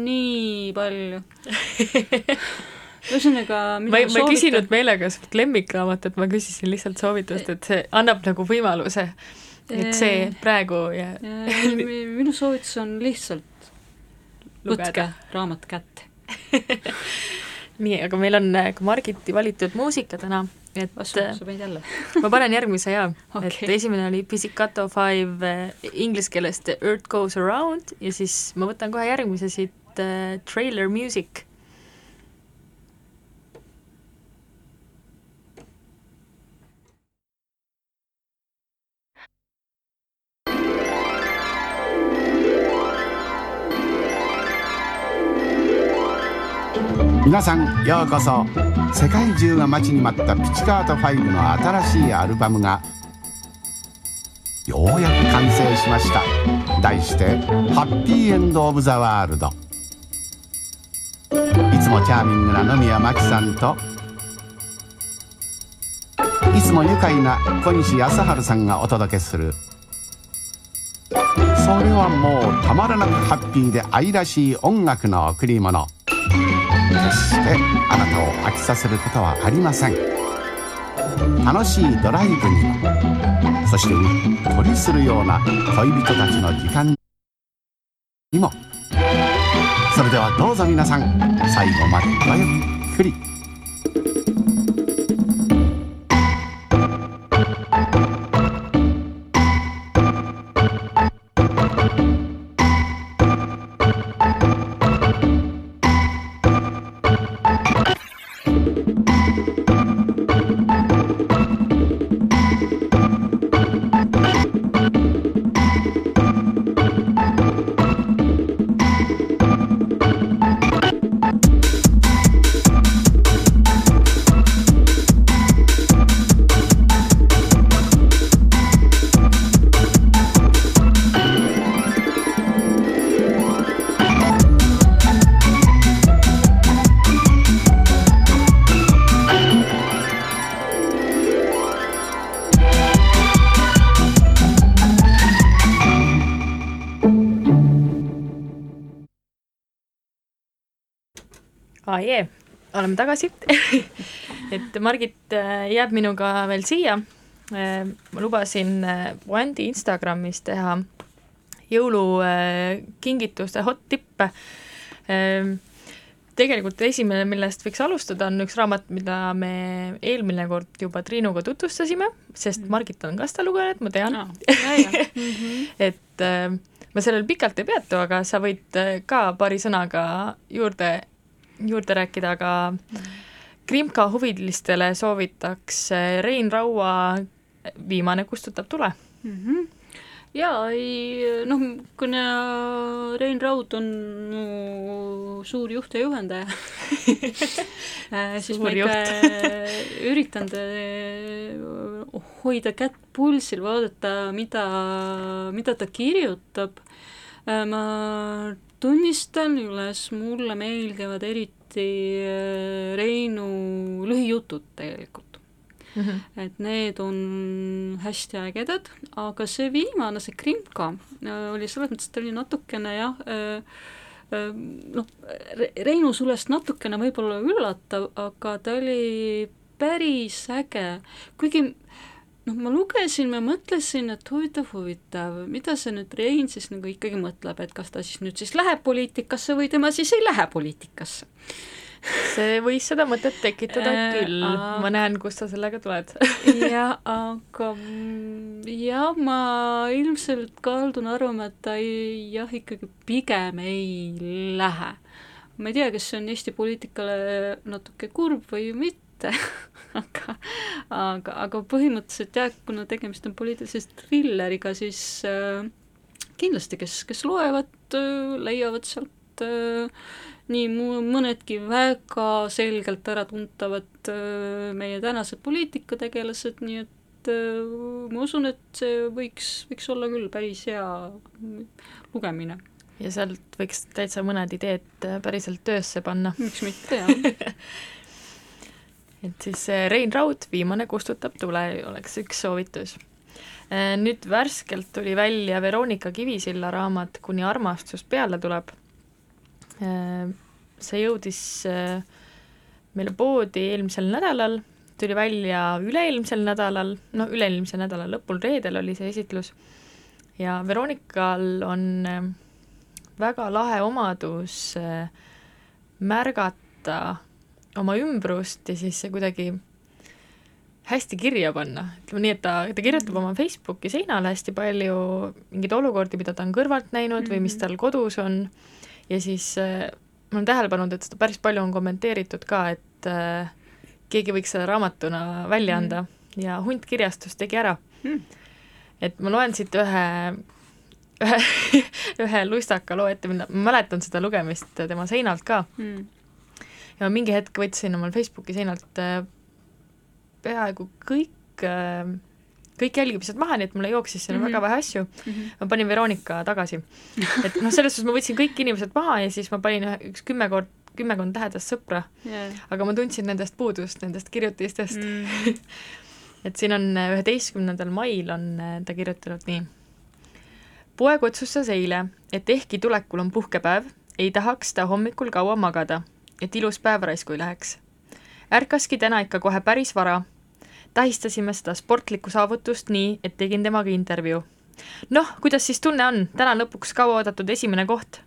nii palju ühesõnaga ma, ma ei küsinud meelega sult lemmikraamatut, ma küsisin lihtsalt soovitust, et see annab nagu võimaluse, et see praegu ja, ja minu soovitus on lihtsalt võtke raamat kätte. Nii, aga meil on äh, ka Margiti valitud muusika täna, et Vastu, sa panid jälle. ma panen järgmise jaa. Okay., et esimene oli Pizzicato Five äh, inglise keeles The Earth Goes Around ja siis ma võtan kohe järgmise siit äh, Trailer Music「皆さんようこそ。世界中が待ちに待ったピチカート5の新しいアルバムがようやく完成しました。題して「ハッピーエンド・オブ・ザ・ワールド」いつもチャーミングな野宮真紀さんといつも愉快な小西康晴さんがお届けするそれはもうたまらなくハッピーで愛らしい音楽の贈り物。決してあなたを飽きさせることはありません。楽しいドライブにもそしてうっとりするような恋人たちの時間にも。それではどうぞ皆さん最後までごゆっくり。Jee, oleme tagasi et Margit äh, jääb minuga veel siia. ma lubasin Wandi Instagramis teha jõulukingituste hot tippe. tegelikult esimene, millest võiks alustada, on üks raamat, mida me eelmine kord juba Triinuga tutvustasime, sest Mhm. Margit on ka seda lugenud, ma tean no,. Mhm. et äh, ma sellel pikalt ei peatu, aga sa võid äh, ka paari sõnaga juurde, juurde rääkida, aga Krimka huvilistele soovitaks Rein Raua Viimane kustutab tule. Mhm. jaa, ei noh, kuna Rein Raud on mu suur juht ja juhendaja siis ma ikka üritan ta- hoida kätt pulsil, vaadata, mida, mida ta kirjutab. ma tunnistan üles, mulle meeldivad eriti äh, Reinu lühijutud tegelikult. Et need on hästi ägedad, aga see viimane, see Krimka, oli selles mõttes, et ta oli natukene jah, noh, Reinu sulest natukene võib-olla üllatav, aga ta oli päris äge, kuigi noh, ma lugesin, ma mõtlesin, et huvitav, huvitav, mida see nüüd Rein siis nagu ikkagi mõtleb, et kas ta siis nüüd siis läheb poliitikasse või tema siis ei lähe poliitikasse see võis seda mõtet tekitada Äh, küll, aa. ma näen, kust sa sellega tuled. jah, aga mm, jah, ma ilmselt kaldun arvama, et ta ei, jah, ikkagi pigem ei lähe. ma ei tea, kas see on Eesti poliitikale natuke kurb või mitte, aga, aga, aga põhimõtteliselt jah, kuna tegemist on poliitilise thrilleriga, siis äh, kindlasti, kes, kes loevad äh,, leiavad sealt äh, nii mõnedki väga selgelt äratuntavad äh, meie tänased poliitikategelased, nii et äh, ma usun, et see võiks, võiks olla küll päris hea lugemine, ja sealt võiks täitsa mõned ideed äh, päriselt töösse panna. miks mitte jah. et siis äh, Rein Raud, Viimane kustutab tule oleks üks soovitus. nüüd värskelt tuli välja Veronika Kivisilla raamat Kuni armastus peale tuleb. see jõudis meile poodi eelmisel nädalal, tuli välja üle-eelmisel nädalal, no üle-eelmise nädala lõpul, reedel oli see esitlus ja Veronikal on väga lahe omadus märgata oma ümbrust ja siis see kuidagi hästi kirja panna, ütleme nii, et ta, ta kirjutab oma Facebooki seinale hästi palju mingeid olukordi, mida ta on kõrvalt näinud või mis Mhm. tal kodus on ja siis äh, ma olen tähele pannud, et seda päris palju on kommenteeritud ka, et äh, keegi võiks selle raamatuna välja Mhm. anda ja Hunt kirjastus tegi ära Mhm. et ma loen siit ühe ühe, ühe lustaka loo ette, ma mäletan seda lugemist tema seinalt ka Mm. Ja ma mingi hetk võtsin omal Facebooki seinalt äh, peaaegu kõik äh, kõik jälgimised maha, nii et mulle jooksis sinna mm Mhm. -hmm. väga vähe asju. Mhm. ma panin Veronika tagasi. et noh, selles suhtes ma võtsin kõik inimesed maha ja siis ma panin ühe, üks kümme kord, kümmekond lähedast sõpra, Yeah. aga ma tundsin nendest puudust, nendest kirjutistest mm. Mm. et siin on üheteistkümnendal mail on äh, ta kirjutanud nii. poeg otsustas eile, et ehkki tulekul on puhkepäev, ei tahaks ta hommikul kaua magada, et ilus päev raisku ei läheks. ärkaski täna ikka kohe päris vara. tähistasime seda sportlikku saavutust nii, et tegin temaga intervjuu. noh, kuidas siis tunne on, täna lõpuks kauaoodatud esimene koht?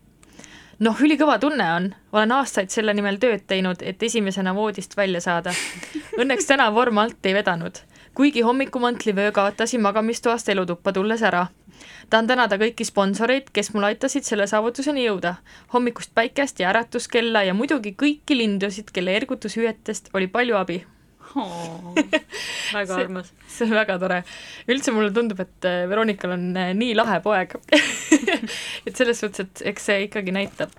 noh, ülikõva tunne on, olen aastaid selle nimel tööd teinud, et esimesena voodist välja saada. Õnneks täna vorm alt ei vedanud kuigi hommikumantli-vöö kaotasin magamistoast elutuppa tulles ära. Tahan tänada kõiki sponsoreid, kes mul aitasid selle saavutuseni jõuda. hommikust päikest ja äratuskella ja muidugi kõiki lindusid, kelle ergutushüüetest oli palju abi oh,. väga armas. see on väga tore. üldse mulle tundub, et äh, Veronikal on äh, nii lahe poeg et selles suhtes, et eks see ikkagi näitab,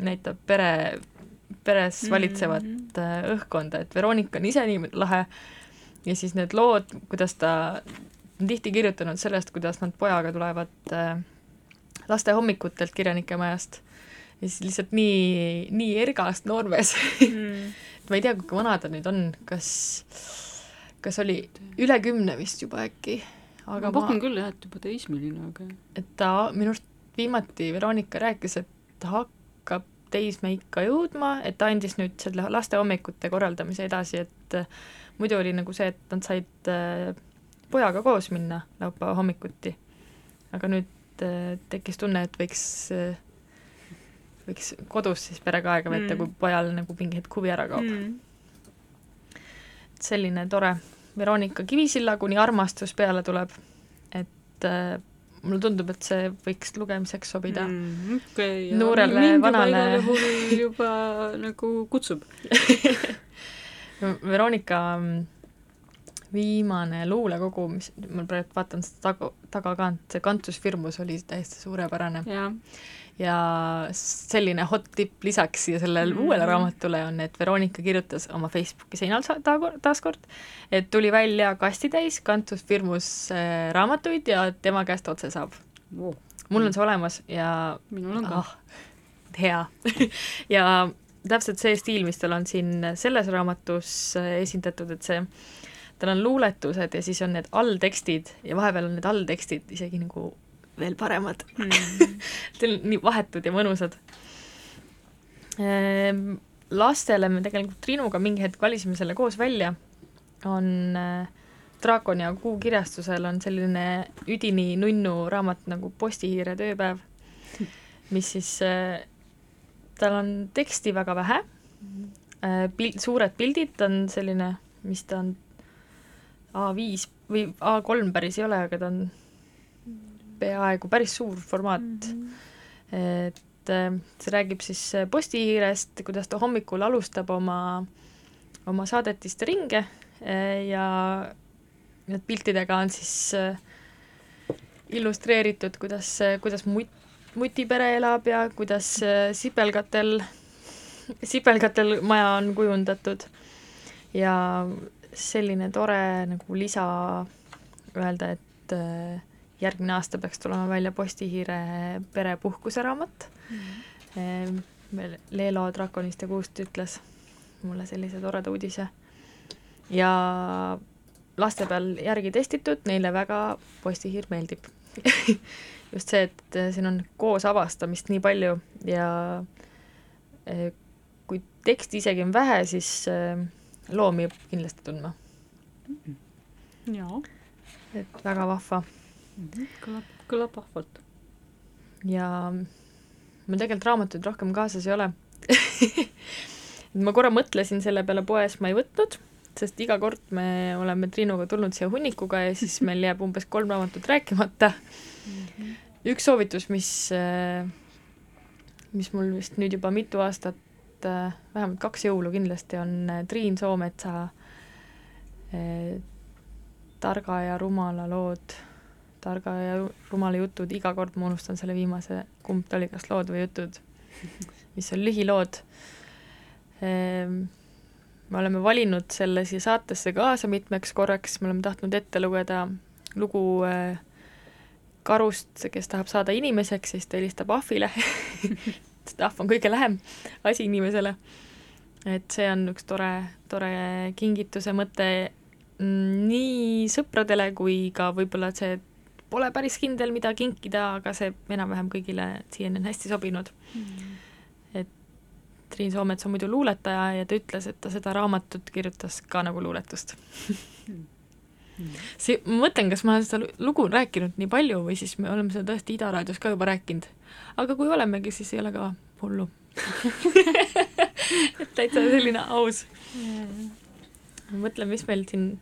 näitab pere, peres valitsevat äh, õhkkonda, et Veronika on ise nii lahe ja siis need lood, kuidas ta on tihti kirjutanud sellest, kuidas nad pojaga tulevad äh, laste hommikutelt kirjanike majast. Ja siis lihtsalt nii, nii ergast noormees. Ma ei tea, kui vana ta nüüd on, kas, kas oli üle kümne vist juba äkki, aga ma pakun küll jah, et juba teismeline, aga et ta minu arust viimati Veronika rääkis, et ta hakkab teismeikka jõudma, et ta andis nüüd selle laste hommikute korraldamise edasi, et äh, muidu oli nagu see, et nad said äh, pojaga koos minna laupäeva hommikuti. aga nüüd äh, tekkis tunne, et võiks äh, võiks kodus siis perega aega veeta Mm. kui pojal nagu mingi hetk huvi ära kaob mm.. mm. selline tore Veronika Kivisilla, kuni armastus peale tuleb. et äh, mulle tundub, et see võiks lugemiseks sobida mm.. mm,. okei, Noorele mind juba vanale- juba nagu kutsub. Veronika mm, viimane luulekogu, mis ma praegu vaatan seda taga, taga ka, see Kantus firmus oli täiesti suurepärane ja selline hot tipp lisaks siia sellele Mhm. uuele raamatule on, et Veronika kirjutas oma Facebooki seinal taaskord, et tuli välja kastitäis Kantus firmus äh, raamatuid ja tema käest otse saab. wow. mul on see olemas ja minul on ka ah, hea ja täpselt see stiil, mis tal on siin selles raamatus äh, esindatud, et see, tal on luuletused ja siis on need alltekstid ja vahepeal on need alltekstid isegi nagu veel paremad. mm. Need on nii vahetud ja mõnusad. lastele me tegelikult Triinuga mingi hetk valisime selle koos välja, on äh, Draakon ja Kuu kirjastusel on selline üdini nunnu raamat nagu Postihiire tööpäev, mis siis äh,, tal on teksti väga vähe äh,, pil-, suured pildid, on selline, mis ta on, A5 või A3 päris ei ole, aga ta on peaaegu päris suur formaat mm. -hmm. et äh, see räägib siis äh, Postihiirest, kuidas ta hommikul alustab oma, oma saadetiste ringe äh, ja need piltidega on siis äh, illustreeritud, kuidas, kuidas mut-, mutipere elab ja kuidas sipelgatel, sipelgatel maja on kujundatud ja selline tore nagu lisa öelda, et äh, järgmine aasta peaks tulema välja Postihiire pere puhkuseraamat mm.. Leelo Drakonist ja Kuust ütles mulle sellise toreda uudise. ja laste peal järgi testitud, neile väga Postihiir meeldib. just see, et äh, siin on koos avastamist nii palju ja äh, kui teksti isegi on vähe, siis äh, loomi kindlasti tundma, jaa, et väga vahva. Kõlab, kõlab vahvalt. ja mul tegelikult raamatuid rohkem kaasas ei ole. Ma korra mõtlesin selle peale poes, ma ei võtnud, sest iga kord me oleme Triinuga tulnud siia hunnikuga ja siis meil jääb umbes kolm raamatut rääkimata. üks soovitus, mis, mis mul vist nüüd juba mitu aastat, vähemalt kaks jõulu kindlasti, on äh, Triin Soometsa eh, Targa ja rumala lood targa ja ru- rumala jutud, iga kord ma unustan selle viimase, kumb ta oli, kas lood või jutud, mis on lühilood. me oleme valinud selle siia saatesse kaasa mitmeks korraks, me oleme tahtnud ette lugeda lugu äh, karust, kes tahab saada inimeseks siis ta helistab ahvile. sest ahv on kõige lähem asi inimesele. et see on üks tore, tore kingituse mõte mm, nii sõpradele kui ka võib-olla see pole päris kindel, mida kinkida, aga see enam-vähem kõigile siiani on hästi sobinud. Mm.. et Triin Soomets on muidu luuletaja ja ta ütles, et ta seda raamatut kirjutas ka nagu luuletust. Mm see, ma mõtlen, kas ma olen seda lugu rääkinud nii palju või siis me oleme seda tõesti Ida raadios ka juba rääkinud. aga kui olemegi, siis ei ole ka hullu. Et täitsa selline aus. Mõtlen, mis meil siin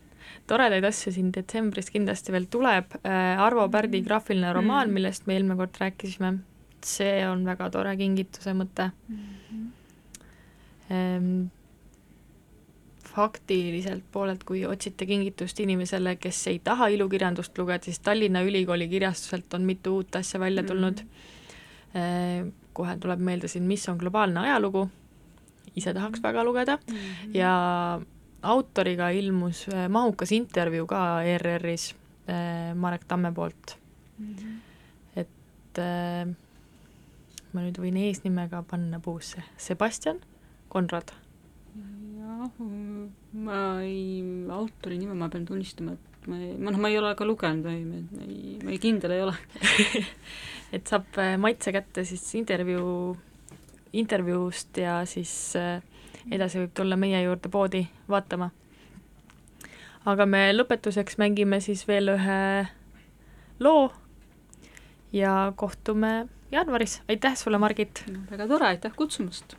toredaid asju siin detsembris kindlasti veel tuleb, äh, Arvo Pärdi graafiline romaan, mm. millest me eelmine kord rääkisime, see on väga tore kingituse mõte. Mm. -hmm faktiliselt poolelt, kui otsite kingitust inimesele, kes ei taha ilukirjandust lugeda, siis Tallinna Ülikooli kirjastuselt on mitu uut asja välja tulnud mm. -hmm. kohe tuleb meelde siin, mis on globaalne ajalugu, ise tahaks väga lugeda mm -hmm. ja autoriga ilmus äh, mahukas intervjuu ka ERR-is äh, Marek Tamme poolt mm. -hmm. et ma nüüd võin eesnimega panna puusse, Sebastian Konrad jah, ma ei, autori nime ma pean tunnistama, et ma ei, ma noh, ma ei ole ka lugenud või ma ei, ma ei kindel ei ole et saab äh, maitse kätte siis intervjuu, intervjuust ja siis äh, edasi võib tulla meie juurde poodi vaatama. aga me lõpetuseks mängime siis veel ühe loo ja kohtume jaanuaris, aitäh sulle, Margit väga tore, aitäh kutsumast!